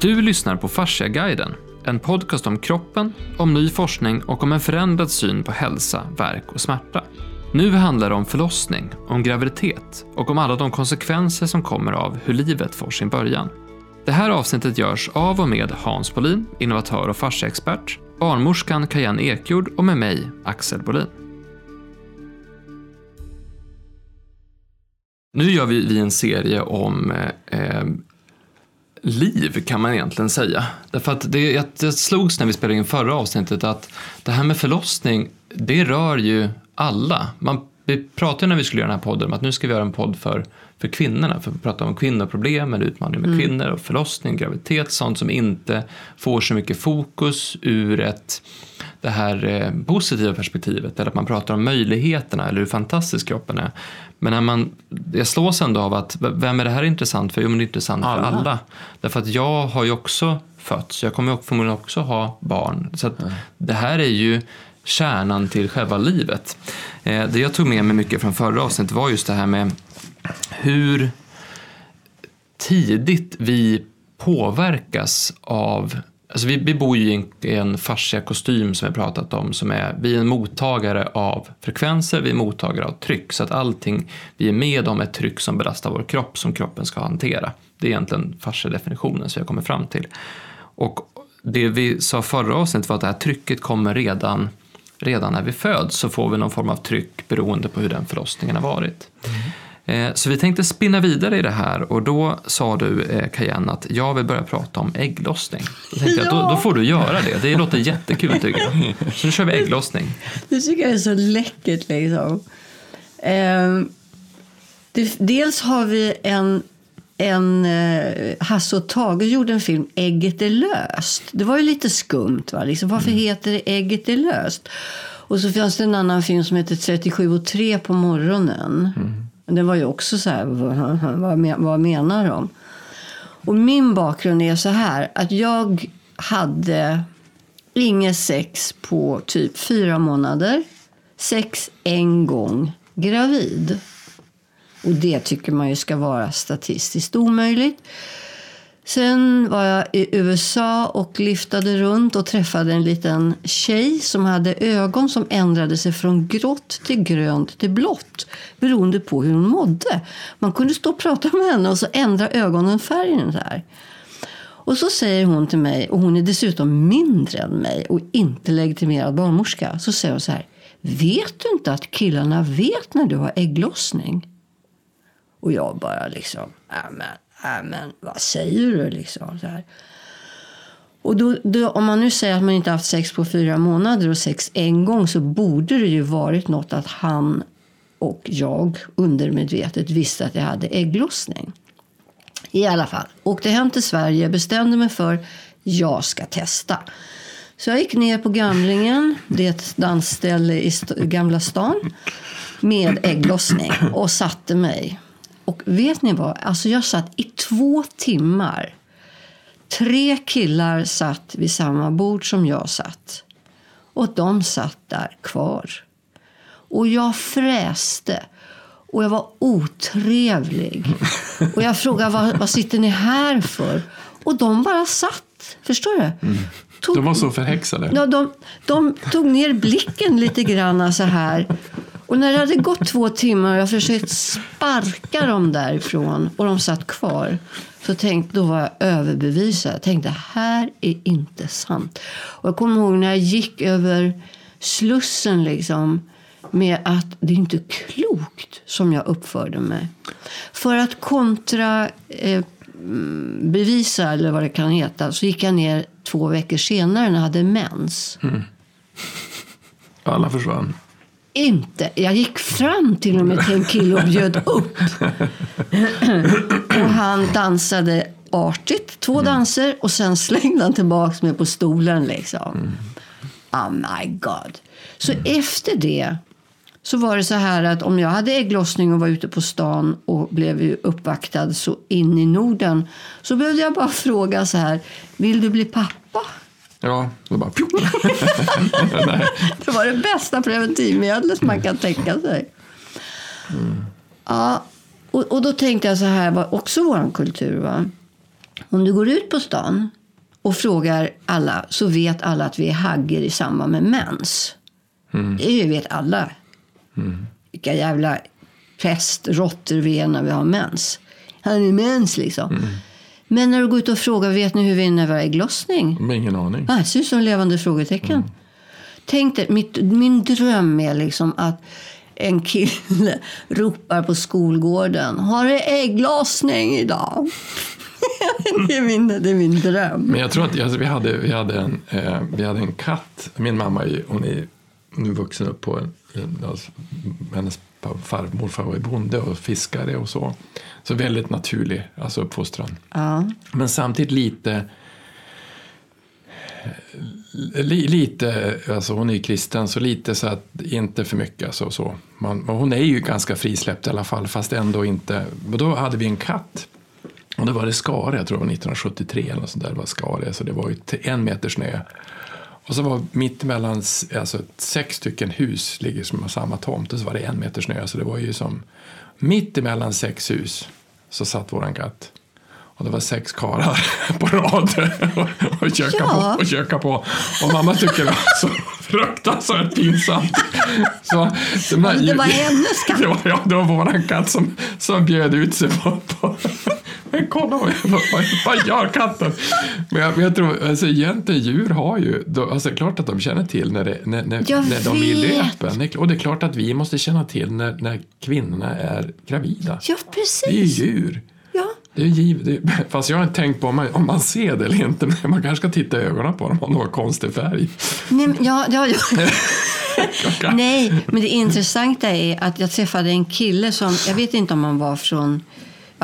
Du lyssnar på Fasciaguiden, en podcast om kroppen, om ny forskning och om en förändrad syn på hälsa, verk och smärta. Nu handlar det om förlossning, om graviditet och om alla de konsekvenser som kommer av hur livet får sin början. Det här avsnittet görs av och med Hans Bolin, innovatör och fasciaexpert, barnmorskan Kajan Ekjord och med mig, Axel Bolin. Nu gör vi en serie om eh, eh liv kan man egentligen säga. Därför att det, det slogs när vi spelade in förra avsnittet att det här med förlossning, det rör ju alla. Man, vi pratade när vi skulle göra den här podden om att nu ska vi göra en podd för, för kvinnorna, för att prata om kvinnoproblem eller utmaningar med mm. kvinnor och förlossning, graviditet, sånt som inte får så mycket fokus ur ett det här eh, positiva perspektivet eller att man pratar om möjligheterna eller hur fantastisk kroppen är. Men när man, jag slås ändå av att vem är det här intressant för? Jo, men det är intressant alla. för alla. Därför att jag har ju också fötts, jag kommer förmodligen också ha barn. Så mm. det här är ju kärnan till själva livet. Eh, det jag tog med mig mycket från förra avsnittet var just det här med hur tidigt vi påverkas av Alltså vi, vi bor ju i en, i en fascia kostym som vi pratat om. Som är, vi är en mottagare av frekvenser, vi är mottagare av tryck. Så att allting vi är med om är tryck som belastar vår kropp som kroppen ska hantera. Det är egentligen fascia-definitionen som jag kommer fram till. Och det vi sa förra avsnittet var att det här trycket kommer redan, redan när vi föds. Så får vi någon form av tryck beroende på hur den förlossningen har varit. Mm. Eh, så vi tänkte spinna vidare i det här och då sa du eh, Cayenne att jag vill börja prata om ägglossning. Då tänkte ja. jag, då, då, får du göra det, det låter jättekul tycker jag. Så nu kör vi ägglossning. Det tycker jag är så läckert liksom. Eh, det, dels har vi en en, eh, Hasse och Tage gjorde en film, Ägget är löst. Det var ju lite skumt. Va? Liksom, varför mm. heter det Ägget är löst? Och så fanns det en annan film som heter 37 och 3 på morgonen. Mm. Det var ju också så här, vad, vad menar de? Och min bakgrund är så här, att jag hade inget sex på typ fyra månader. Sex en gång gravid. Och det tycker man ju ska vara statistiskt omöjligt. Sen var jag i USA och liftade runt och träffade en liten tjej som hade ögon som ändrade sig från grått till grönt till blått beroende på hur hon mådde. Man kunde stå och prata med henne och så ändra ögonen färgen. där. Och så säger hon till mig, och hon är dessutom mindre än mig och inte legitimerad barnmorska. Så säger hon så här. Vet du inte att killarna vet när du har ägglossning? Och jag bara liksom, men äh, men vad säger du liksom? Så här. Och då, då, om man nu säger att man inte haft sex på fyra månader och sex en gång så borde det ju varit något att han och jag undermedvetet visste att jag hade ägglossning. I alla fall, åkte hem till Sverige, bestämde mig för jag ska testa. Så jag gick ner på Gamlingen, det är ett dansställe i Gamla stan, med ägglossning och satte mig. Och vet ni vad? Alltså jag satt i två timmar. Tre killar satt vid samma bord som jag satt. Och de satt där kvar. Och jag fräste. Och jag var otrevlig. Och jag frågade vad, vad sitter ni här för? Och de bara satt. Förstår du? Mm. Tog, de var så förhäxade. Ja, de, de tog ner blicken lite grann så här. Och när det hade gått två timmar och jag försökt sparka dem därifrån och de satt kvar. Så tänkte, då var jag överbevisad. Jag tänkte, här är inte sant. Och jag kommer ihåg när jag gick över Slussen liksom. Med att det är inte klokt som jag uppförde mig. För att kontra eh, bevisa, eller vad det kan heta, så gick jag ner två veckor senare när jag hade mens. Mm. Alla försvann inte. Jag gick fram till och med till en kille och bjöd upp. och han dansade artigt, två mm. danser och sen slängde han tillbaka mig på stolen. Liksom. Mm. Oh my god. Så efter det så var det så här att om jag hade ägglossning och var ute på stan och blev uppvaktad så in i Norden så behövde jag bara fråga så här, vill du bli pappa? Ja, det bara... det var det bästa preventivmedlet man kan tänka sig. Mm. Ja, och, och då tänkte jag så här var också vår kultur. Va? Om du går ut på stan och frågar alla så vet alla att vi är hagger i samband med mens. Det vet alla. Vilka jävla pestråttor vi är när vi har mens. Han är mens liksom. Men när du går ut och frågar, vet ni hur vi är när vi har ägglossning? Men ingen aning. Ah, det ser ut som levande frågetecken. Tänk dig, mitt, min dröm är liksom att en kille ropar på skolgården. Har du ägglossning idag? det, är min, det är min dröm. Men jag tror att alltså, vi, hade, vi, hade en, eh, vi hade en katt. Min mamma är, hon är nu vuxen upp på en, en alltså, hennes far, morfar var ju bonde och fiskare och så. Så väldigt naturlig alltså uppfostran. Ja. Men samtidigt lite li, lite, alltså hon är ju kristen, så lite så att inte för mycket. Alltså, så. Man, hon är ju ganska frisläppt i alla fall, fast ändå inte. Och då hade vi en katt. Och då var det skare, jag tror det var 1973 eller något sånt där, det var skare, så det var ju en meter snö. Och så var mitt emellan alltså, sex stycken hus ligger som har samma tomt och så var det en meter snö, så det var ju som mitt emellan sex hus så satt våran katt. Och det var sex karlar på rad och, och, köka Ja. på, och köka på. Och mamma tycker det var så fruktansvärt pinsamt. Så, de här, Det var hennes katt. Det var, ja, det var våran katt som, som bjöd ut sig på... på men kolla, vad, vad, vad gör katten? Men jag, men jag tror, alltså egentligen djur har ju, då, alltså det är klart att de känner till när, det, när, när, Jag när de är i löpen. Och det är klart att vi måste känna till när, när kvinnorna är gravida. Ja, Det är ju precis. djur. Ja. Det är giv, det fast jag har inte tänkt på om man, om man ser det eller inte, men man kanske ska titta i ögonen på dem om de har konstig färg. Nej, men- ja, ja, ja. Nej, men det intressanta är att jag träffade en kille som, jag vet inte om han var från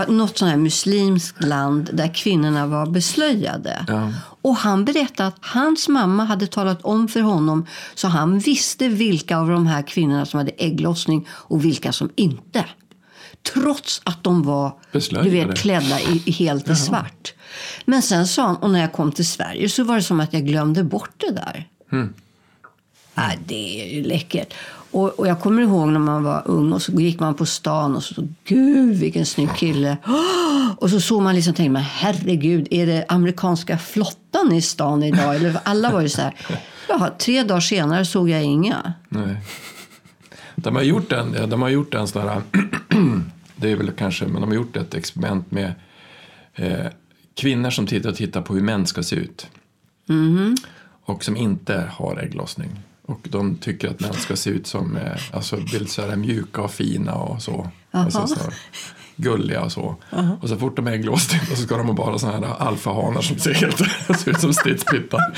något sånt här muslimskt land där kvinnorna var beslöjade. Ja. Och han berättade att hans mamma hade talat om för honom så han visste vilka av de här kvinnorna som hade ägglossning och vilka som inte. Trots att de var du vet, klädda i, helt i svart. Men sen sa han, och när jag kom till Sverige så var det som att jag glömde bort det där. Nej, det är ju läckert. Och, och jag kommer ihåg när man var ung och så gick man på stan och så gud vilken snygg kille. Och så såg man liksom och tänkte man, herregud, är det amerikanska flottan i stan idag? Eller alla var ju så här. Jaha, tre dagar senare såg jag inga. Nej. De har gjort en, de har gjort en sån här, det är väl kanske, men de har gjort ett experiment med eh, kvinnor som tittar och tittar på hur män ska se ut. Och som inte har ägglossning. Och de tycker att män ska se ut som, eh, alltså så här mjuka och fina och så. Alltså, så gulliga och så. Och så fort de är ägglossning så ska de bara såna här alfahanar som ser helt ser ut som stridspittar.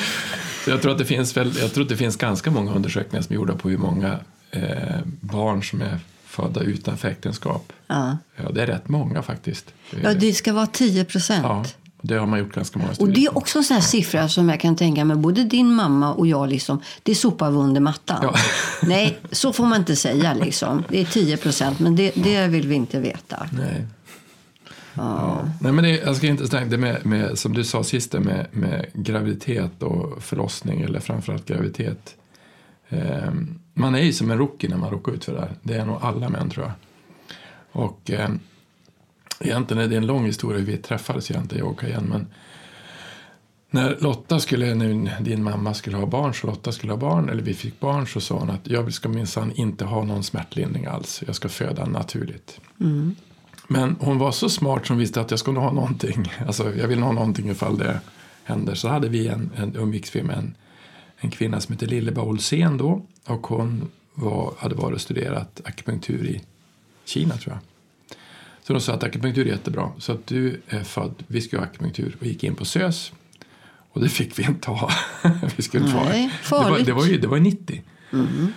Så jag tror att det finns väl, jag tror att det finns ganska många undersökningar som är gjorda på hur många eh, barn som är födda utanför äktenskap. Ja. Ja, det är rätt många faktiskt. Ja, det ska vara 10 procent. ja, det har man gjort ganska många Och studier det är också en sån här siffra som jag kan tänka mig, både din mamma och jag, liksom, det sopar vi under mattan. Ja. Nej, så får man inte säga. Liksom. Det är 10 procent, men det, det vill vi inte veta. Nej. Ja. Nej, men det, jag ska inte tänka, det med, med, som du sa sist, det med, med graviditet och förlossning, eller framförallt graviditet. Eh, man är ju som en rookie när man råkar ut för det här. Det är nog alla män, tror jag. Och eh, egentligen är det en lång historia hur vi träffades egentligen, jag och Cayenne, men när Lotta skulle, nu din mamma skulle ha barn, så Lotta skulle ha barn, eller vi fick barn, så sa hon att jag ska minsann inte ha någon smärtlindring alls. Jag ska föda naturligt. Men hon var så smart som visste att jag skulle ha någonting. Alltså, jag vill ha någonting ifall det händer. Så hade vi en, en umgicks vi med en, en kvinna som heter Lilleba Olsén då. Och hon var, hade varit och studerat akupunktur i Kina tror jag. Så de sa att akupunktur är jättebra. Så att du är född, vi ska ha akupunktur. Och gick in på SÖS. Och det fick vi inte ha. vi skulle inte ha. Nej, Det var, det var ju det var ju 90.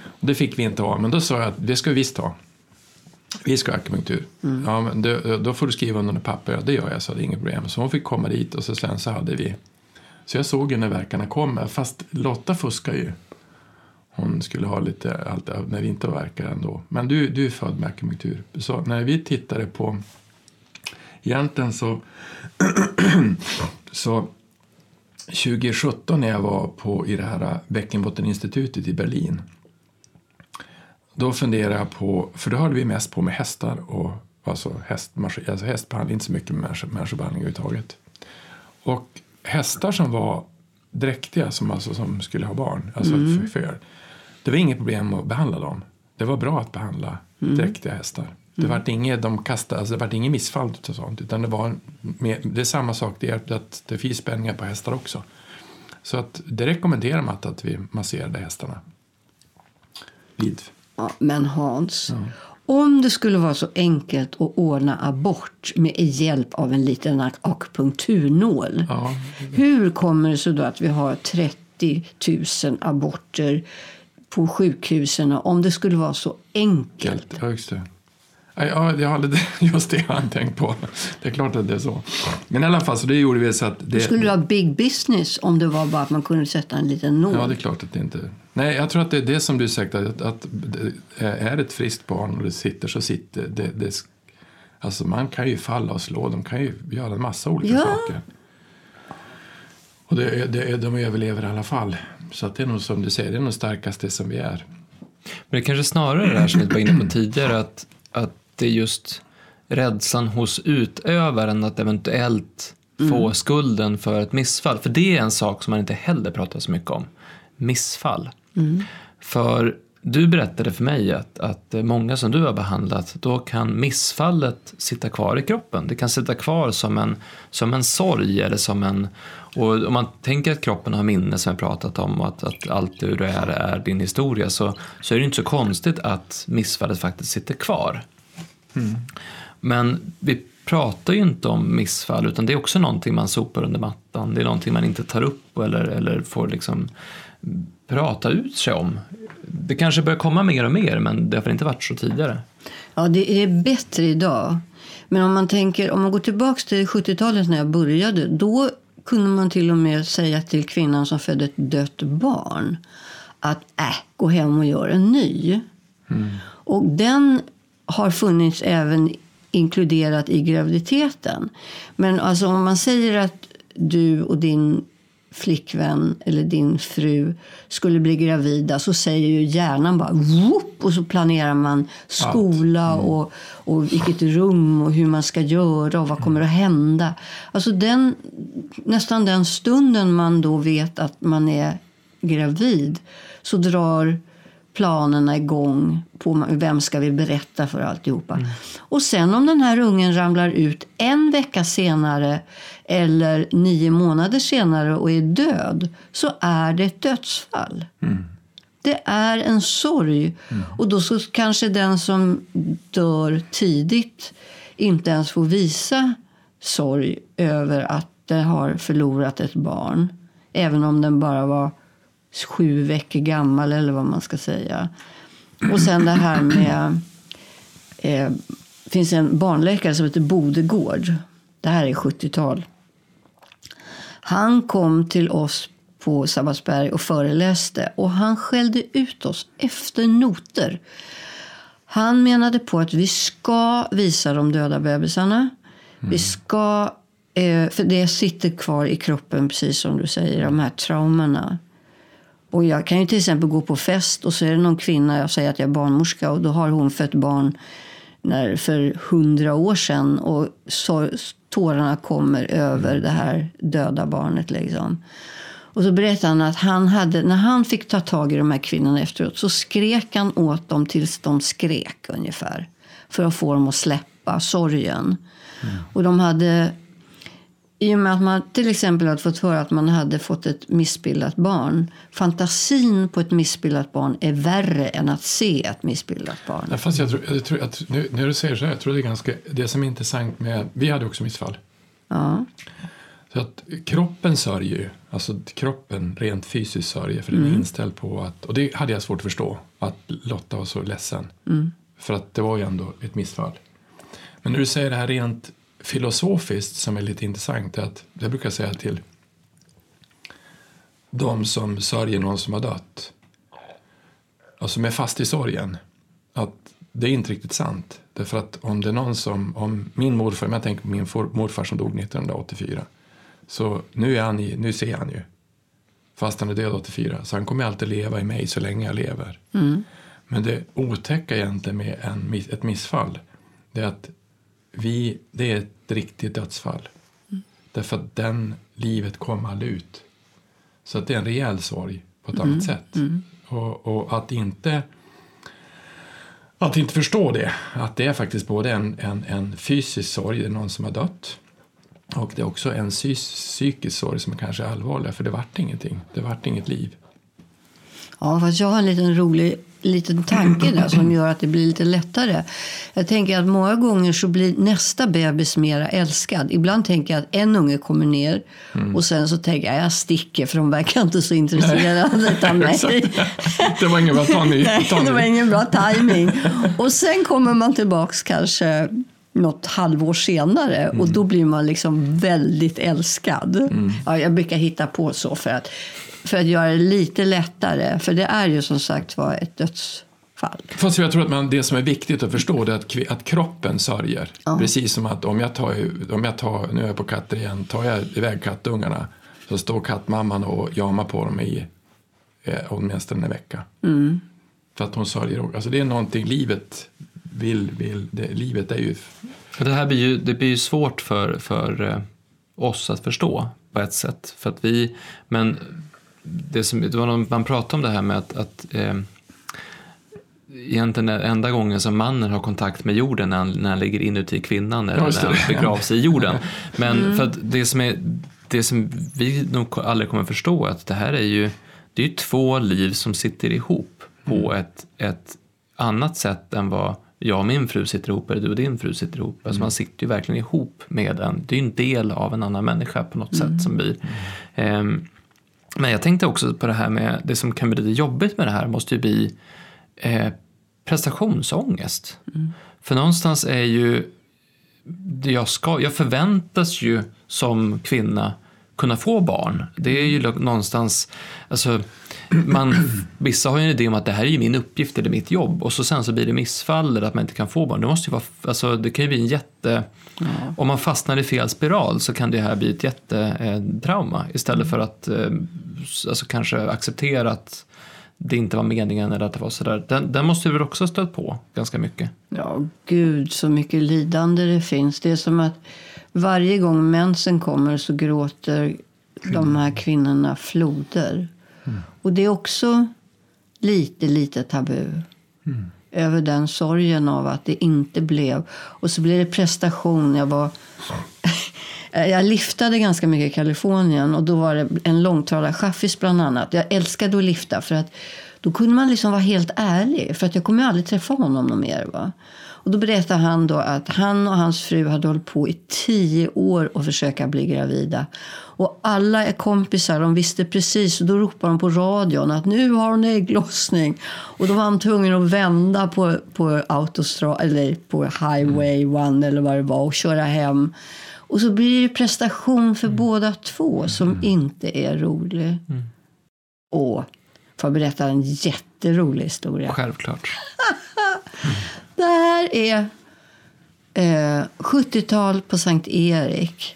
Och det fick vi inte ha. Men då sa jag att det ska vi visst ha. Vi ska ha akupunktur. Ja, men då, då får du skriva under papper. Ja, det gör jag, så det är inget problem. Så hon fick komma dit och så sen så hade vi. Så jag såg ju när verkarna kommer. Fast Lotta fuskar ju. Hon skulle ha lite allt när det inte verkar ändå. Men du, du är född med akupunktur. Så när vi tittade på. Egentligen så. så 2017 när jag var på i det här bäckenbotteninstitutet i Berlin. Då funderar jag på, för då höll vi mest på med hästar och alltså, häst, alltså hästbehandling, inte så mycket med människo- människobehandling överhuvudtaget. Och hästar som var dräktiga, som, alltså, som skulle ha barn, alltså mm. för, det var inget problem att behandla dem. Det var bra att behandla mm. dräktiga hästar. Det mm. vart inget, de kastade, alltså det vart inget missfall och sånt. Utan det, var med, det är samma sak, det är att det finns spänningar på hästar också. Så att det rekommenderar man att, att vi masserade hästarna. Vid. Ja, men Hans, ja. om det skulle vara så enkelt att ordna abort med hjälp av en liten akupunkturnål. Ja. Hur kommer det sig då att vi har 30 000 aborter på sjukhusen om det skulle vara så enkelt? Ja, just det. Ja, jag hade just det jag tänkt på. Det är klart att det är så. Men i alla fall, så det gjorde vi så att... Det... Skulle ha big business om det var bara att man kunde sätta en liten nål? Ja, det är klart att det inte... Nej, jag tror att det är det som du sagt, att, att är ett friskt barn och det sitter så sitter det, det. Alltså man kan ju falla och slå, de kan ju göra en massa olika ja. saker. Och det, det, de överlever i alla fall. Så att det är nog som du säger, det är nog starkaste som vi är. Men det är kanske snarare det här som vi var inne på tidigare, att, att det är just rädslan hos utövaren att eventuellt mm. få skulden för ett missfall. För det är en sak som man inte heller pratar så mycket om. Missfall. Mm. För du berättade för mig att, att många som du har behandlat, då kan missfallet sitta kvar i kroppen. Det kan sitta kvar som en, som en sorg eller som en... Och om man tänker att kroppen har minne som vi pratat om och att, att allt du är är din historia så, så är det inte så konstigt att missfallet faktiskt sitter kvar. Mm. Men vi pratar ju inte om missfall utan det är också någonting man sopar under mattan. Det är någonting man inte tar upp eller, eller får liksom prata ut sig om. Det kanske börjar komma mer och mer men det har inte varit så tidigare. Ja, det är bättre idag. Men om man tänker, om man går tillbaka till 70-talet när jag började, då kunde man till och med säga till kvinnan som födde ett dött barn att äh, gå hem och gör en ny. Mm. Och den har funnits även inkluderat i graviditeten. Men alltså om man säger att du och din flickvän eller din fru skulle bli gravida så säger ju hjärnan bara whoop, och så planerar man skola mm. och, och vilket rum och hur man ska göra och vad kommer att hända. Alltså den, nästan den stunden man då vet att man är gravid så drar planerna igång på vem ska vi berätta för alltihopa. Mm. Och sen om den här ungen ramlar ut en vecka senare eller nio månader senare och är död så är det ett dödsfall. Mm. Det är en sorg. Mm. Och då så kanske den som dör tidigt inte ens får visa sorg över att den har förlorat ett barn. Även om den bara var sju veckor gammal eller vad man ska säga. Och sen det här med... Eh, finns en barnläkare som heter Bodegård. Det här är 70-tal. Han kom till oss på Sabbatsberg och föreläste och han skällde ut oss efter noter. Han menade på att vi ska visa de döda bebisarna. Mm. Vi ska, eh, för det sitter kvar i kroppen, precis som du säger, de här traumorna. Och jag kan ju till exempel gå på fest och så är det någon kvinna, jag säger att jag är barnmorska och då har hon fött barn när, för hundra år sedan och så, tårarna kommer över det här döda barnet. Liksom. Och så berättade han att han hade, när han fick ta tag i de här kvinnorna efteråt så skrek han åt dem tills de skrek ungefär. För att få dem att släppa sorgen. Mm. Och de hade i och med att man till exempel hade fått höra att man hade fått ett missbildat barn. Fantasin på ett missbildat barn är värre än att se ett missbildat barn. Ja, fast jag tror, jag tror att, nu, när du säger så här, jag tror det är ganska, det som är intressant med, vi hade också missfall. Ja. Så att kroppen sörjer ju, alltså kroppen rent fysiskt sörjer för den är mm. inställd på att, och det hade jag svårt att förstå, att Lotta var så ledsen. Mm. För att det var ju ändå ett missfall. Men när du säger det här rent filosofiskt som är lite intressant är att jag brukar säga till de som sörjer någon som har dött och som är fast i sorgen att det är inte riktigt sant. Därför att om det är någon som, om min morfar, om jag tänker på min morfar som dog 1984 så nu, är han nu ser han ju fast han är död 84 så han kommer alltid leva i mig så länge jag lever. Mm. Men det otäcka egentligen med en, ett missfall det är att vi, det är ett riktigt dödsfall. Mm. Därför att den livet kom aldrig ut. Så att det är en rejäl sorg på ett annat sätt. Och, och, att inte att inte förstå det, att det är faktiskt både en, en, en fysisk sorg, det är någon som har dött, och det är också en psykisk sorg som är kanske är allvarlig, för det vart ingenting. Det vart inget liv. Ja, fast jag har en liten rolig liten tanke där som gör att det blir lite lättare. Jag tänker att många gånger så blir nästa bebis mera älskad. Ibland tänker jag att en unge kommer ner mm. och sen så tänker jag att jag sticker för de verkar inte så intresserade av mig. det var ingen bra timing. det var ingen bra timing. Och sen kommer man tillbaks kanske något halvår senare mm. och då blir man liksom väldigt älskad. Mm. Ja, jag brukar hitta på så för att för att göra det lite lättare. För det är ju som sagt var ett dödsfall. Fast jag tror att man, det som är viktigt att förstå är att, att kroppen sörjer. Ja. Precis som att om jag tar, om jag tar, nu är jag på katter igen, tar jag iväg kattungarna så står kattmamman och jamar på dem i eh, åtminstone en vecka. Mm. För att hon sörjer. Alltså det är någonting livet vill, vill det, livet är ju... Det här blir ju, det blir ju svårt för, för eh, oss att förstå på ett sätt. För att vi, men det, som, det var någon, man pratade om det här med att, att eh, egentligen är enda gången som mannen har kontakt med jorden när han, när han ligger inuti kvinnan eller när han begravs i jorden. Men mm. för att det som, är, det som vi nog aldrig kommer förstå är att det här är ju, det är ju två liv som sitter ihop på mm. ett, ett annat sätt än vad jag och min fru sitter ihop eller du och din fru sitter ihop. Alltså mm. man sitter ju verkligen ihop med en, det är ju en del av en annan människa på något mm. sätt som blir. Um, men jag tänkte också på det här med, det som kan bli lite jobbigt med det här måste ju bli eh, prestationsångest. Mm. För någonstans är ju, jag, ska, jag förväntas ju som kvinna kunna få barn. Det är ju någonstans, alltså, man, vissa har ju en idé om att det här är ju min uppgift eller mitt jobb och så sen så blir det missfall eller att man inte kan få barn. Det, måste ju vara, alltså, det kan ju bli en jätte... Ja. Om man fastnar i fel spiral så kan det här bli ett jättetrauma istället mm. för att eh, alltså, kanske acceptera att det inte var meningen eller att det var sådär. Den, den måste du väl också ha stött på ganska mycket? Ja, gud så mycket lidande det finns. Det är som att varje gång mensen kommer så gråter de här kvinnorna floder. Mm. Och det är också lite, lite tabu. Mm. Över den sorgen av att det inte blev. Och så blir det prestation. Jag var... Jag liftade ganska mycket i Kalifornien och då var det en långtradarchaffis bland annat. Jag älskade att lifta för att då kunde man liksom vara helt ärlig. För att jag kommer aldrig träffa honom mer. Va? Och då berättade han då att han och hans fru hade hållit på i tio år att försöka bli gravida. Och alla är kompisar, de visste precis. Och då ropade de på radion att nu har hon ägglossning. Och då var han tvungen att vända på, på autostrad, eller på highway one eller vad det var och köra hem. Och så blir det prestation för mm. båda två som mm. inte är rolig. Mm. Och får jag berätta en jätterolig historia? Självklart. Det här är eh, 70-tal på Sankt Erik.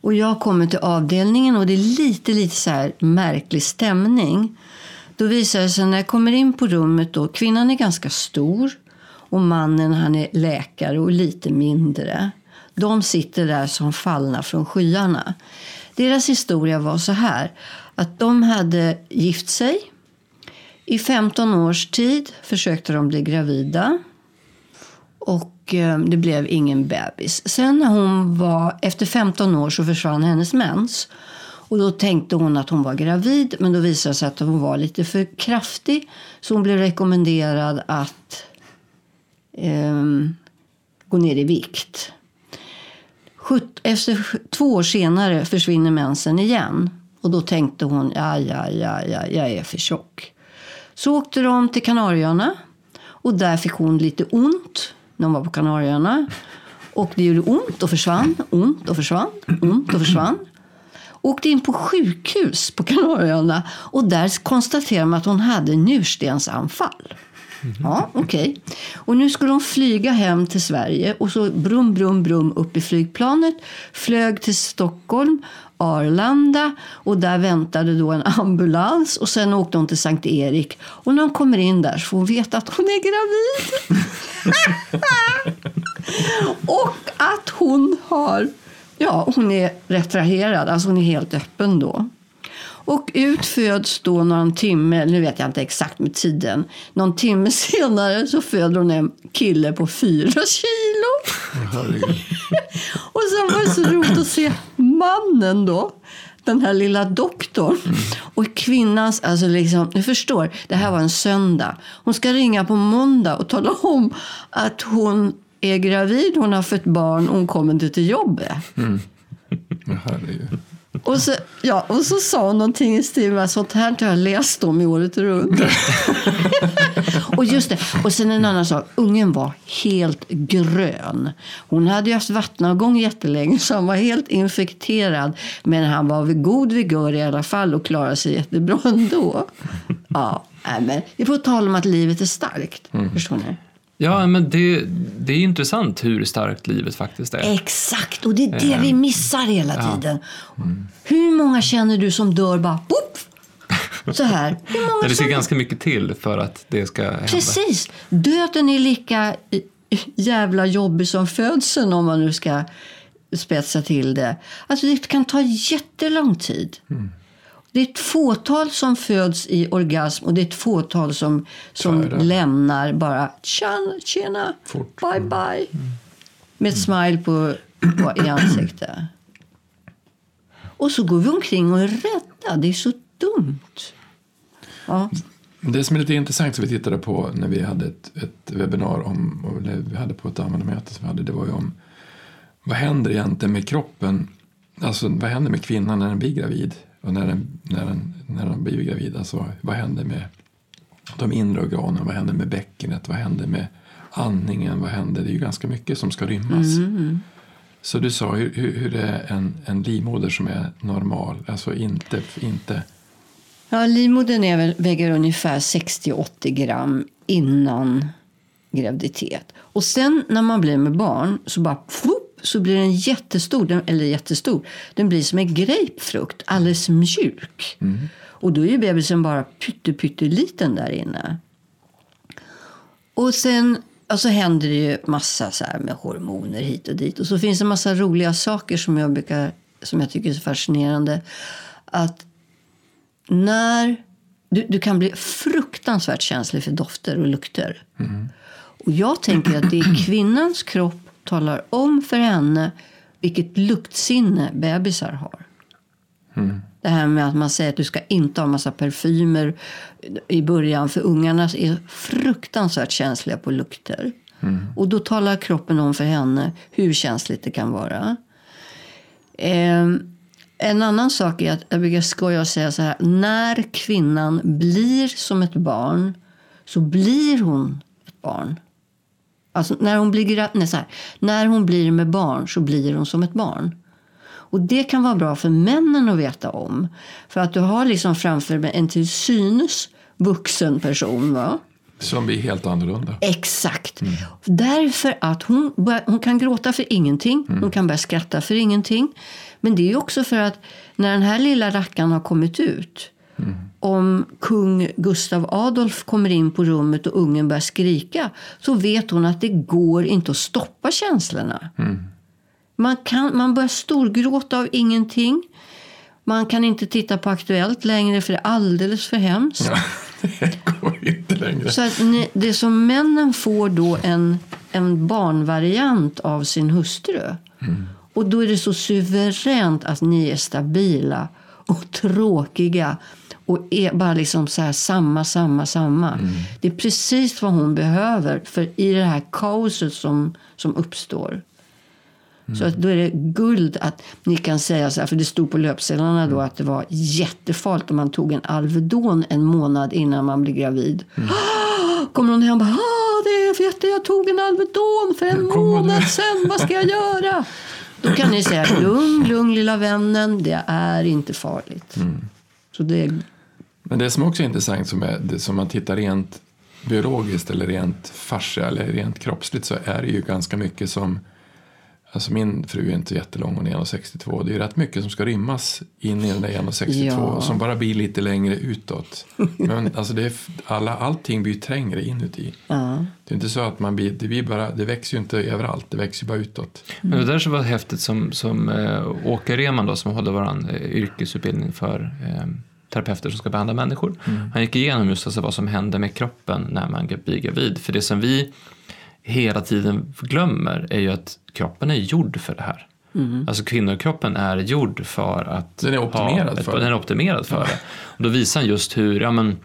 Och jag kommer till avdelningen och det är lite, lite så här märklig stämning. Då visar det sig när jag kommer in på rummet då, kvinnan är ganska stor och mannen han är läkare och lite mindre. De sitter där som fallna från skyarna. Deras historia var så här att de hade gift sig i 15 års tid försökte de bli gravida. Och eh, det blev ingen bebis. Sen när hon var, efter 15 år så försvann hennes mens. Och då tänkte hon att hon var gravid, men då visade det sig att hon var lite för kraftig. Så hon blev rekommenderad att eh, gå ner i vikt. Efter två år senare försvinner mensen igen. Och då tänkte hon, ja, ja, ja, ja jag är för tjock. Så åkte de till Kanarieöarna och där fick hon lite ont när hon var på Kanarieöarna. Och det gjorde ont och försvann, ont och försvann, ont och försvann. Åkte in på sjukhus på Kanarieöarna och där konstaterade man att hon hade njurstensanfall. Mhm. Ja, okej. Okay. Och nu skulle hon flyga hem till Sverige och så brum, brum, brum upp i flygplanet. Flög till Stockholm Arlanda och där väntade då en ambulans och sen åkte hon till Sankt Erik och när hon kommer in där så får hon veta att hon är gravid. och att hon har Ja, hon är retraherad, alltså hon är helt öppen då. Och ut föds då någon timme, nu vet jag inte exakt med tiden, någon timme senare så föder hon en kille på fyra kilo. och sen var det så roligt att se mannen då, den här lilla doktorn. Och kvinnans, alltså liksom, ni förstår, det här var en söndag. Hon ska ringa på måndag och tala om att hon är gravid, hon har fött barn och hon kommer inte till jobbet. Mm. Och så, ja, och så sa hon någonting i stil med sånt här har jag läst om i året runt. och just det, och sen en annan sak. Ungen var helt grön. Hon hade ju haft vattnavgång jättelänge så han var helt infekterad. Men han var vid god vigör i alla fall och klarade sig jättebra ändå. Ja, men vi får tala om att livet är starkt. Mm. Förstår ni? Ja, men det, det är intressant hur starkt livet faktiskt är. Exakt, och det är det vi missar hela tiden. Mm. Hur många känner du som dör bara poff? Så här. Hur många det ska ganska mycket till för att det ska hända. Precis. Döden är lika jävla jobbig som födseln om man nu ska spetsa till det. Alltså det kan ta jättelång tid. Mm. Det är ett fåtal som föds i orgasm och det är ett fåtal som, som lämnar bara tjena, tjena Fort. bye bye. Mm. Med ett smile på, på, i ansiktet. Och så går vi omkring och är rädda. Det är så dumt. Ja. Det som är lite intressant som vi tittade på när vi hade ett, ett webbinar om, eller vi hade på ett användarmöte som vi hade, det var ju om vad händer egentligen med kroppen? Alltså vad händer med kvinnan när den blir gravid? Och när den, när den, när den blir gravid, alltså, vad händer med de inre organen? Vad händer med bäckenet? Vad händer med andningen? Vad händer? Det är ju ganska mycket som ska rymmas. Mm. Så du sa hur, hur det är en, en livmoder som är normal, alltså inte... inte Ja, livmodern är väger ungefär 60-80 gram innan graviditet. Och sen när man blir med barn så bara så blir den jättestor, eller jättestor, den blir som en grapefrukt, alldeles mjuk. Mm. Och då är ju bebisen bara pytteliten där inne. Och sen och så händer det ju massa så med hormoner hit och dit. Och så finns det massa roliga saker som jag, brukar, som jag tycker är så fascinerande. Att när du, du kan bli fruktansvärt känslig för dofter och lukter. Mm. Och jag tänker att det är kvinnans kropp talar om för henne vilket luktsinne bebisar har. Mm. Det här med att man säger att du ska inte ha massa parfymer i början för ungarna är fruktansvärt känsliga på lukter. Mm. Och då talar kroppen om för henne hur känsligt det kan vara. Eh, en annan sak är att jag brukar skoja och säga så här. När kvinnan blir som ett barn så blir hon ett barn. Alltså när hon, blir, nej, så här, när hon blir med barn så blir hon som ett barn. Och det kan vara bra för männen att veta om. För att du har liksom framför en till synes vuxen person. Va? Som blir helt annorlunda. Exakt. Mm. Därför att hon, hon kan gråta för ingenting. Mm. Hon kan börja skratta för ingenting. Men det är också för att när den här lilla rackaren har kommit ut mm om kung Gustav Adolf kommer in på rummet och ungen börjar skrika så vet hon att det går inte att stoppa känslorna. Mm. Man, kan, man börjar storgråta av ingenting. Man kan inte titta på Aktuellt längre för det är alldeles för hemskt. Ja, det går inte längre. Så att ni, det som männen får då en, en barnvariant av sin hustru. Mm. Och då är det så suveränt att ni är stabila och tråkiga och är bara liksom så här, samma, samma, samma. Mm. Det är precis vad hon behöver för i det här kaoset som, som uppstår. Mm. Så att då är det guld att ni kan säga så här, för det stod på löpsedlarna då mm. att det var jättefarligt om man tog en Alvedon en månad innan man blev gravid. Mm. Kommer hon hem och bara, ah, det är jätte, jag tog en Alvedon för en månad sedan, vad ska jag göra? Då kan ni säga, lugn, lugn lilla vännen, det är inte farligt. Mm. Så det men det som också är intressant, som, är, det, som man tittar rent biologiskt eller rent fascia eller rent kroppsligt så är det ju ganska mycket som Alltså min fru är inte jättelång, hon är 1,62. Det är rätt mycket som ska rymmas in i den där 1,62 Ja. som bara blir lite längre utåt. Men alltså det är, alla, allting blir trängre inuti. Ja. Det är inte så att man blir, det, blir bara, det växer ju inte överallt, det växer ju bara utåt. Men det där så var häftigt som, som eh, Åke Reman då, som håller vår eh, yrkesutbildning för eh, terapeuter som ska behandla människor. Han gick igenom just alltså vad som händer med kroppen när man blir gravid. För det som vi hela tiden glömmer är ju att kroppen är gjord för det här. Alltså kvinnokroppen är gjord för att Den är optimerad ha ett, för det. Den är optimerad för det. Och då visar han just hur, ja, men,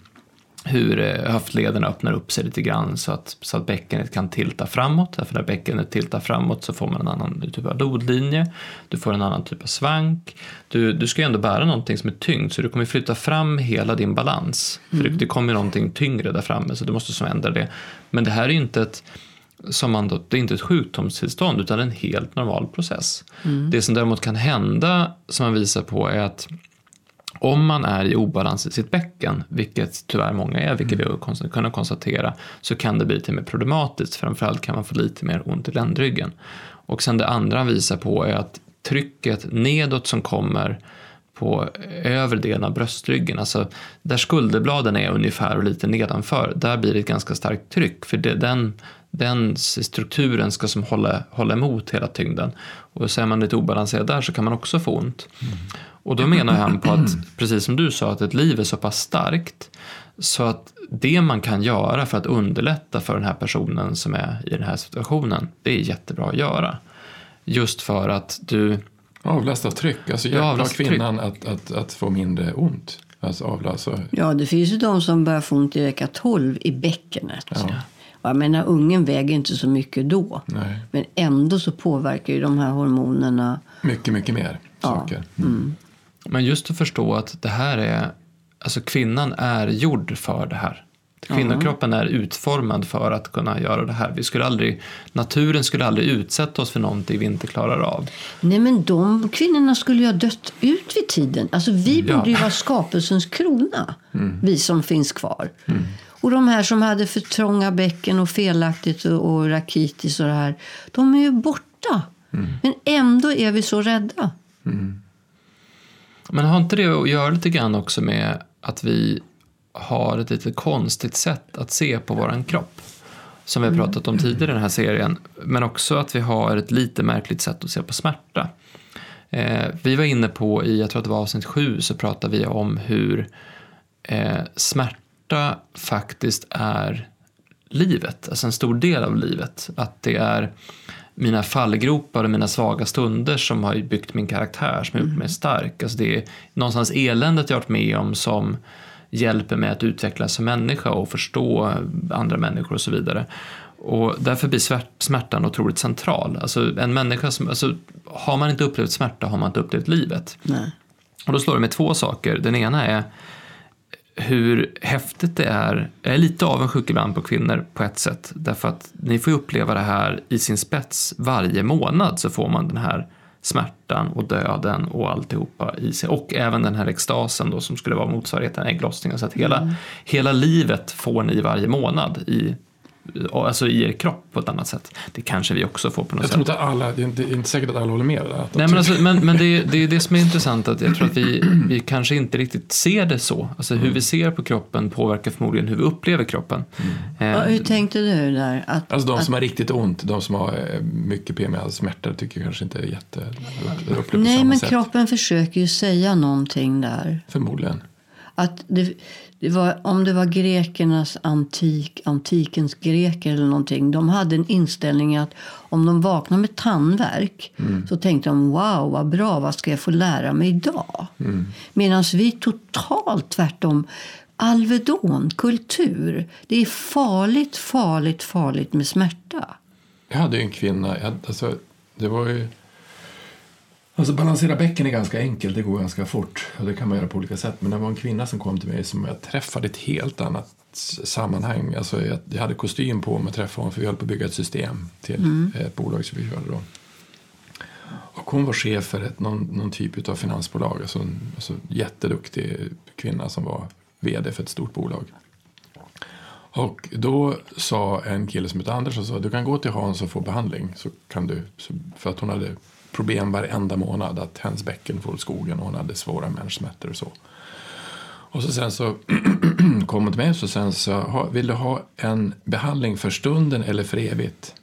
hur eh, höftlederna öppnar upp sig lite grann så att, så att bäckenet kan tilta framåt. Därför när bäckenet tiltar framåt så får man en annan typ av lodlinje. Du får en annan typ av svank. Du, du ska ju ändå bära någonting som är tyngt så du kommer flytta fram hela din balans. För det, det kommer någonting tyngre där framme så du måste som ändra det. Men det här är inte ett som man då, det är inte ett sjukdomstillstånd utan en helt normal process. Det som däremot kan hända som man visar på är att om man är i obalans i sitt bäcken, vilket tyvärr många är, vilket vi har kunnat konstatera, så kan det bli och med problematiskt. Framförallt kan man få lite mer ont i ländryggen. Och sen det andra han visar på är att trycket nedåt som kommer på övre delen av bröstryggen, alltså där skulderbladen är ungefär och lite nedanför, där blir det ett ganska starkt tryck för det, den, den strukturen ska som hålla, hålla emot hela tyngden. Och så är man lite obalanserad där så kan man också få ont. Och då menar han på att, precis som du sa, att ett liv är så pass starkt så att det man kan göra för att underlätta för den här personen som är i den här situationen, det är jättebra att göra. Just för att du, Avlasta tryck, alltså Ja, hjälpa kvinnan att, att, att få mindre ont. Alltså avlasta. ja, det finns ju de som börjar få ont i vecka 12 i bäckenet. Ja. Jag menar, ungen väger inte så mycket då. Nej. Men ändå så påverkar ju de här hormonerna. Mycket, mycket mer saker. Men just att förstå att det här är, alltså kvinnan är gjord för det här. Kvinnokroppen är utformad för att kunna göra det här. Vi skulle aldrig, naturen skulle aldrig utsätta oss för någonting vi inte klarar av. Nej, men de kvinnorna skulle ju ha dött ut vid tiden. Alltså vi Ja. borde ju vara skapelsens krona, vi som finns kvar. Och de här som hade för trånga bäcken och felaktigt och, och rakitis och det här, de är ju borta. Men ändå är vi så rädda. Men har inte det att göra lite grann också med att vi har ett lite konstigt sätt att se på våran kropp? Som vi har pratat om tidigare i den här serien. Men också att vi har ett lite märkligt sätt att se på smärta. Eh, vi var inne på, i jag tror att det var avsnitt sju, så pratade vi om hur eh, smärta faktiskt är livet, alltså en stor del av livet. Att det är mina fallgropar och mina svaga stunder som har byggt min karaktär, som har gjort mig stark. Alltså det är någonstans eländet jag har varit med om som hjälper mig att utvecklas som människa och förstå andra människor och så vidare. Och därför blir smärtan otroligt central. Alltså en människa som, alltså, har man inte upplevt smärta har man inte upplevt livet. Nej. Och då slår det med två saker. Den ena är hur häftigt det är. Jag är lite avundsjuk ibland på kvinnor på ett sätt. Därför att ni får uppleva det här i sin spets. Varje månad så får man den här smärtan och döden och alltihopa i sig. Och även den här extasen då som skulle vara motsvarigheten ägglossningen. Så att hela, hela livet får ni varje månad i, alltså i er kropp på ett annat sätt. Det kanske vi också får på något Jag sätt. tror inte alla, det är inte, det är inte säkert att alla håller med. Att Nej, men, alltså, men, men det, är- det är det som är intressant, att jag tror att vi, vi kanske inte riktigt ser det så. Alltså hur vi ser på kroppen påverkar förmodligen hur vi upplever kroppen. Ja, Eh, hur tänkte du där? Att, Alltså de att, som har riktigt ont, de som har eh, mycket PMS-smärta tycker jag kanske inte är jätte... upplever på nej, samma men sätt. kroppen försöker ju säga någonting där. Förmodligen. Att det, det var, om det var grekernas antik, antikens greker eller någonting. De hade en inställning att om de vaknade med tandvärk så tänkte de wow, vad bra, vad ska jag få lära mig idag? Medan vi totalt tvärtom. Alvedon, kultur. Det är farligt, farligt, farligt med smärta. Jag hade en kvinna, jag, alltså, det var ju... Alltså balansera bäcken är ganska enkelt, det går ganska fort och det kan man göra på olika sätt. Men det var en kvinna som kom till mig som jag träffade i ett helt annat sammanhang. Alltså jag, jag hade kostym på mig och träffade honom för vi höll på att bygga ett system till ett bolag som vi körde då. Och hon var chef för ett, någon, någon typ av finansbolag, alltså en alltså jätteduktig kvinna som var vd för ett stort bolag. Och då sa en kille som heter Anders och sa du kan gå till Hans och få behandling. Så kan du, för att hon hade problem varenda månad att hennes bäcken får skogen och hon hade svåra menssmärtor och så. Och så sen så kom hon till mig och så sen så vill du ha en behandling för stunden eller för evigt?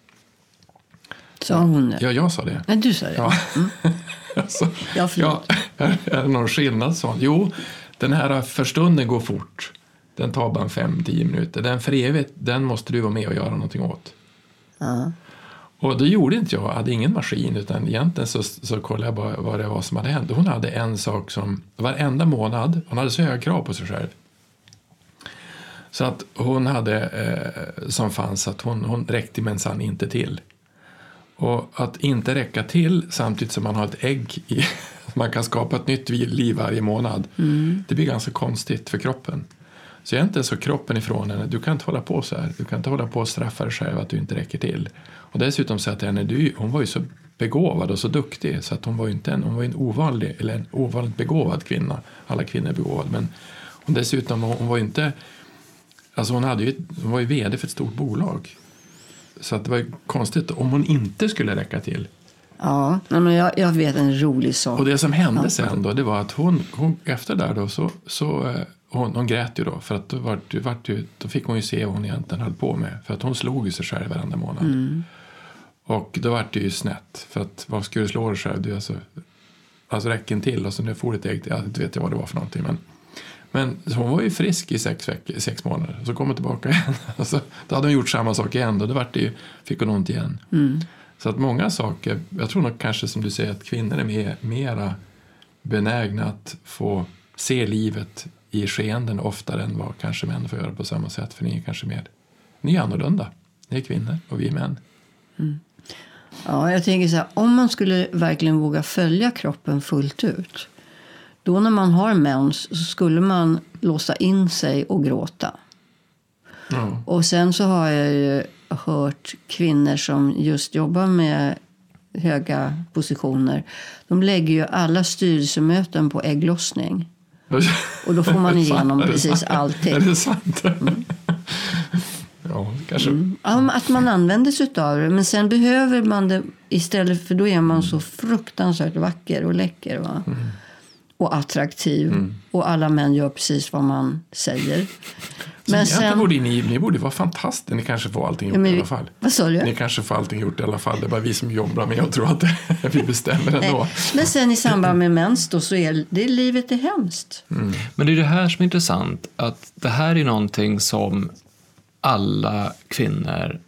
Sa hon det? Ja, jag sa det. Nej, du sa det? Ja. Mm. alltså, ja, ja, är det någon skillnad? Så. Jo, den här för stunden går fort. Den tar bara 5-10 minuter. Den för evigt, den måste du vara med och göra någonting åt. Ja. Och det gjorde inte jag. Jag hade ingen maskin utan egentligen så, så kollade jag bara vad det var som hade hänt. Hon hade en sak som varenda månad, hon hade så höga krav på sig själv. Så att hon hade eh, som fanns att hon, hon räckte minsann inte till. Och att inte räcka till samtidigt som man har ett ägg i, man kan skapa ett nytt liv varje månad. Mm. Det blir ganska konstigt för kroppen. Så egentligen så kroppen ifrån henne, du kan inte hålla på så här. Du kan inte hålla på och straffa dig själv att du inte räcker till. Och dessutom så att henne, du, hon var ju så begåvad och så duktig så att hon var ju inte en, hon var en ovanlig, eller en ovanligt begåvad kvinna. Alla kvinnor är begåvade men och dessutom hon var ju inte, alltså hon, hade ju, hon var ju vd för ett stort bolag. Så att det var konstigt om hon inte skulle räcka till. Ja, men jag, jag vet en rolig sak. Och det som hände sen då, det var att hon, hon efter där då så, så eh, hon, hon grät ju då för att då, var, var, då fick hon ju se vad hon egentligen höll på med. För att hon slog ju sig själv varenda månad. Mm. Och då var det ju snett. För att vad skulle du slå dig själv? Du, alltså, alltså räcken till och så nu får du ett eget, jag inte vet jag vad det var för någonting. Men, men hon var ju frisk i sex, veckor, sex månader. Så kom hon tillbaka igen. Alltså, då hade hon gjort samma sak igen. Då, då var det ju, fick hon ont igen. Mm. Så att många saker, jag tror nog kanske som du säger att kvinnor är mer, mera benägna att få se livet i skeenden oftare än vad kanske män får göra på samma sätt. För ni är kanske mer, ni är annorlunda. Ni är kvinnor och vi är män. Mm. Ja, jag tänker så här, om man skulle verkligen våga följa kroppen fullt ut. Då när man har mens så skulle man låsa in sig och gråta. Mm. Och sen så har jag ju hört kvinnor som just jobbar med höga positioner. De lägger ju alla styrelsemöten på ägglossning. Och då får man igenom precis allting. Är det sant? Mm. Ja, kanske. Mm. att man använder sig av det. Men sen behöver man det istället för då är man så fruktansvärt vacker och läcker. Va? Mm. Och attraktiv. Mm. Och alla män gör precis vad man säger. Men sen, borde ni, ni borde vara fantastiska. Ni kanske får allting gjort men, i alla fall. Vad sa du? Ni kanske får allting gjort i alla fall. Det är bara vi som jobbar med och tror att vi bestämmer ändå. Men sen i samband med mens då så är det, livet är hemskt. Mm. Men det är det här som är intressant. Att det här är någonting som alla kvinnor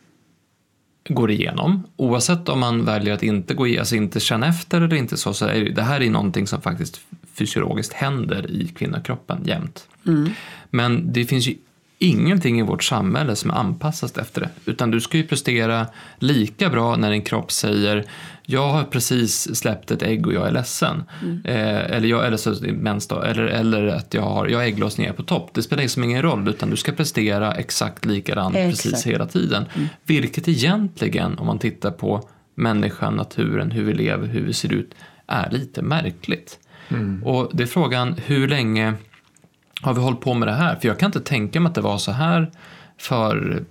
går igenom. Oavsett om man väljer att inte, gå, alltså inte känna efter eller inte så, så är det, här är någonting som faktiskt fysiologiskt händer i kvinnokroppen jämt. Mm. Men det finns ju ingenting i vårt samhälle som är anpassat efter det. Utan du ska ju prestera lika bra när din kropp säger jag har precis släppt ett ägg och jag är ledsen. Mm. Eh, eller, jag, eller, så, mens då, eller, eller att jag har, jag ägglossning på topp. Det spelar liksom ingen roll utan du ska prestera exakt likadant exakt. precis hela tiden. Mm. Vilket egentligen om man tittar på människan, naturen, hur vi lever, hur vi ser ut är lite märkligt. Mm. Och det är frågan hur länge har vi hållit på med det här? För jag kan inte tänka mig att det var så här för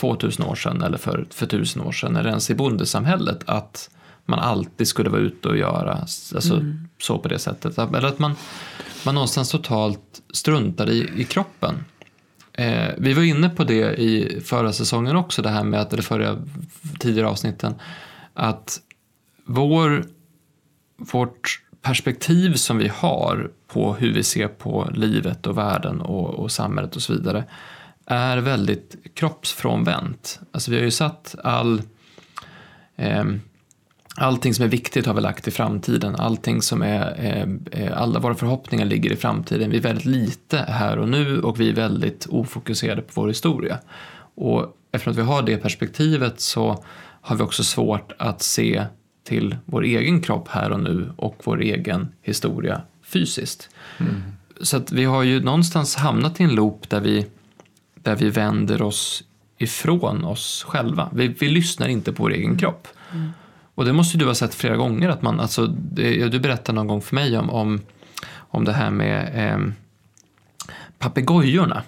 2000 år sedan eller för, för 1000 år sedan eller ens i bondesamhället att man alltid skulle vara ute och göra alltså, mm. så på det sättet. Eller att man, man någonstans totalt struntar i, i kroppen. Eh, vi var inne på det i förra säsongen också, det här med att, eller förra tidigare avsnitten, att vår, vårt perspektiv som vi har på hur vi ser på livet och världen och, och samhället och så vidare är väldigt kroppsfrånvänt. Alltså vi har ju satt all eh, Allting som är viktigt har vi lagt i framtiden. Allting som är, eh, alla våra förhoppningar ligger i framtiden. Vi är väldigt lite här och nu och vi är väldigt ofokuserade på vår historia. Och eftersom vi har det perspektivet så har vi också svårt att se till vår egen kropp här och nu och vår egen historia fysiskt. Mm. Så att vi har ju någonstans hamnat i en loop där vi, där vi vänder oss ifrån oss själva. Vi, vi lyssnar inte på vår egen kropp. Mm. Och det måste du ha sett flera gånger. Att man, alltså, det, du berättade någon gång för mig om, om, om det här med eh, papegojorna.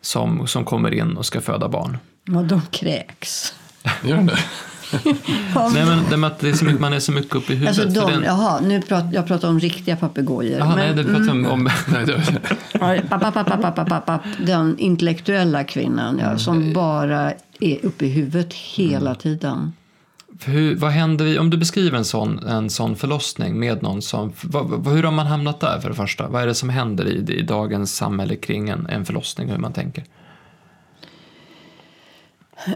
som, som kommer in och ska föda barn. Ja, de kräks. Gör den det? Nej, men det det är så mycket, man är så mycket uppe i huvudet. alltså de, den, Jaha, nu pratar jag pratar om riktiga papegojor. Jaha, Men- nej, det pratar vi om, papp, papp, papp, papp. Den intellektuella kvinnan ja, som bara är uppe i huvudet hela tiden. Hur, vad händer i, om du beskriver en sån, en sån förlossning med någon som, vad, hur har man hamnat där för det första? Vad är det som händer i, i dagens samhälle kring en, en förlossning, hur man tänker?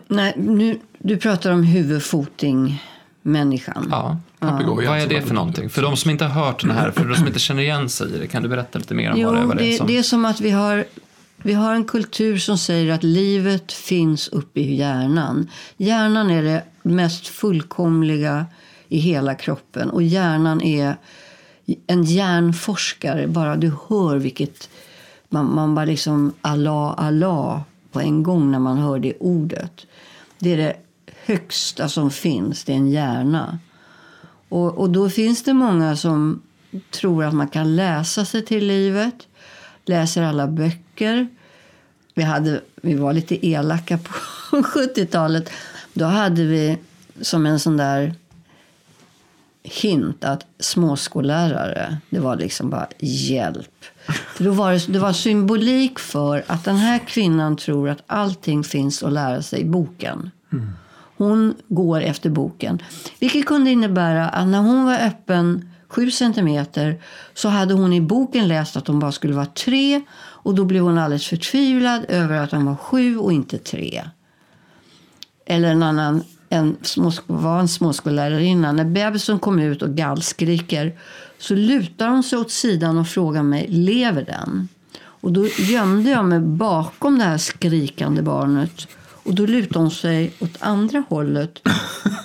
Nej, nu, du pratar om huvudfoting människan. Ja. Papegojan Vad är det för någonting? För de som inte har hört den här, för de som inte känner igen sig i det, kan du berätta lite mer om vad det är? Jo, Vad det är det, som... det är som att vi har, vi har en kultur som säger att livet finns uppe i hjärnan. Hjärnan är det mest fullkomliga i hela kroppen. Och hjärnan är en hjärnforskare. Bara du hör vilket... Man, man bara liksom Allah, Allah på en gång när man hör det ordet. Det är det högsta som finns. Det är en hjärna. Och, och då finns det många som tror att man kan läsa sig till livet. Läser alla böcker. Vi, hade, vi var lite elaka på 70-talet. Då hade vi som en sån där hint att småskollärare, det var liksom bara hjälp. För då var det, det var symbolik för att den här kvinnan tror att allting finns att lära sig i boken. Hon går efter boken. Vilket kunde innebära att när hon var öppen 7 centimeter så hade hon i boken läst att hon bara skulle vara tre och då blev hon alldeles förtvivlad över att hon var sju och inte tre. Eller en annan en var en småskollärarinna. När bebisen kom ut och gallskriker så lutar hon sig åt sidan och frågar mig, lever den? Och då gömde jag mig bakom det här skrikande barnet. Och då lutade hon sig åt andra hållet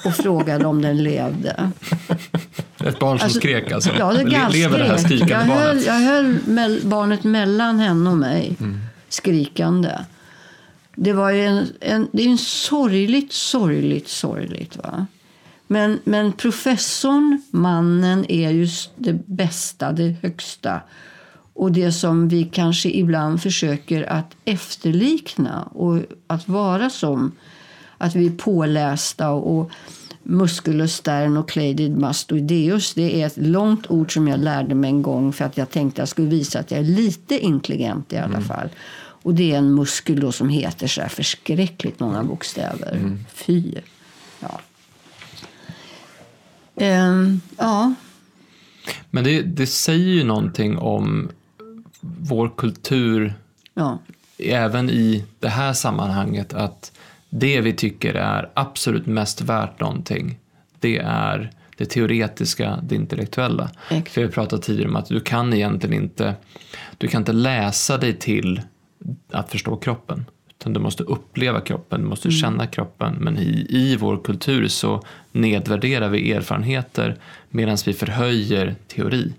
och frågade om den levde. Ett barn som Alltså, skrek alltså? Ja, det Le- Lever det här skrikande jag höll, barnet? jag höll barnet mellan henne och mig, Mm. skrikande. Det var ju en, en, det är en sorgligt, sorgligt, sorgligt. Va? Men, men professorn, mannen, är just det bästa, det högsta. Och det som vi kanske ibland försöker att efterlikna och att vara som. Att vi är pålästa och musculus sternocleidid mastoideus. Det är ett långt ord som jag lärde mig en gång för att jag tänkte jag skulle visa att jag är lite intelligent i alla fall. Och det är en muskel då som heter så här förskräckligt många bokstäver. Fy. Ja. Ehm, ja. Men det, det säger ju någonting om vår kultur ja. även i det här sammanhanget att det vi tycker är absolut mest värt någonting det är det teoretiska, det intellektuella. Exakt. För vi pratade tidigare om att du kan egentligen inte du kan inte läsa dig till att förstå kroppen. Utan du måste uppleva kroppen, du måste känna kroppen. Men i, i vår kultur så nedvärderar vi erfarenheter medan vi förhöjer teori.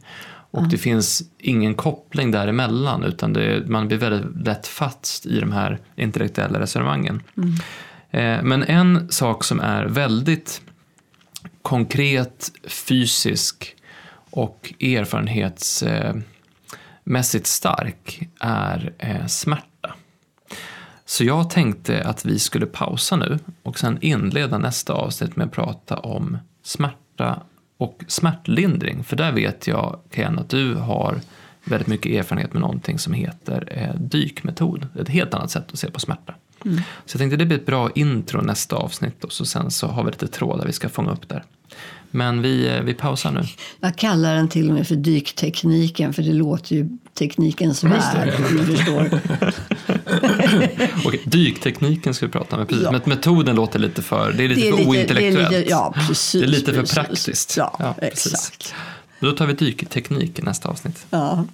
Och det finns ingen koppling däremellan utan det, man blir väldigt lätt fast i de här intellektuella resonemangen. Eh, men en sak som är väldigt konkret, fysisk och mässigt stark är eh, smärta. Så jag tänkte att vi skulle pausa nu och sen inleda nästa avsnitt med att prata om smärta och smärtlindring. För där vet jag, Ken, att du har väldigt mycket erfarenhet med någonting som heter eh, dykmetod. Ett helt annat sätt att se på smärta. Så jag tänkte det blir ett bra intro nästa avsnitt och så sen så har vi lite trådar vi ska fånga upp där. Men vi, eh, vi pausar nu. Jag kallar den till och med för dyktekniken för det låter ju teknikens värld. du förstår. Okej, dyktekniken ska vi prata om, precis. Ja. men metoden låter lite för, det är lite Det är för lite- det är ointellektuellt. lite- ja, precis, Det är lite för precis. praktiskt. Ja, precis. exakt. Då tar vi dykteknik i nästa avsnitt. Ja.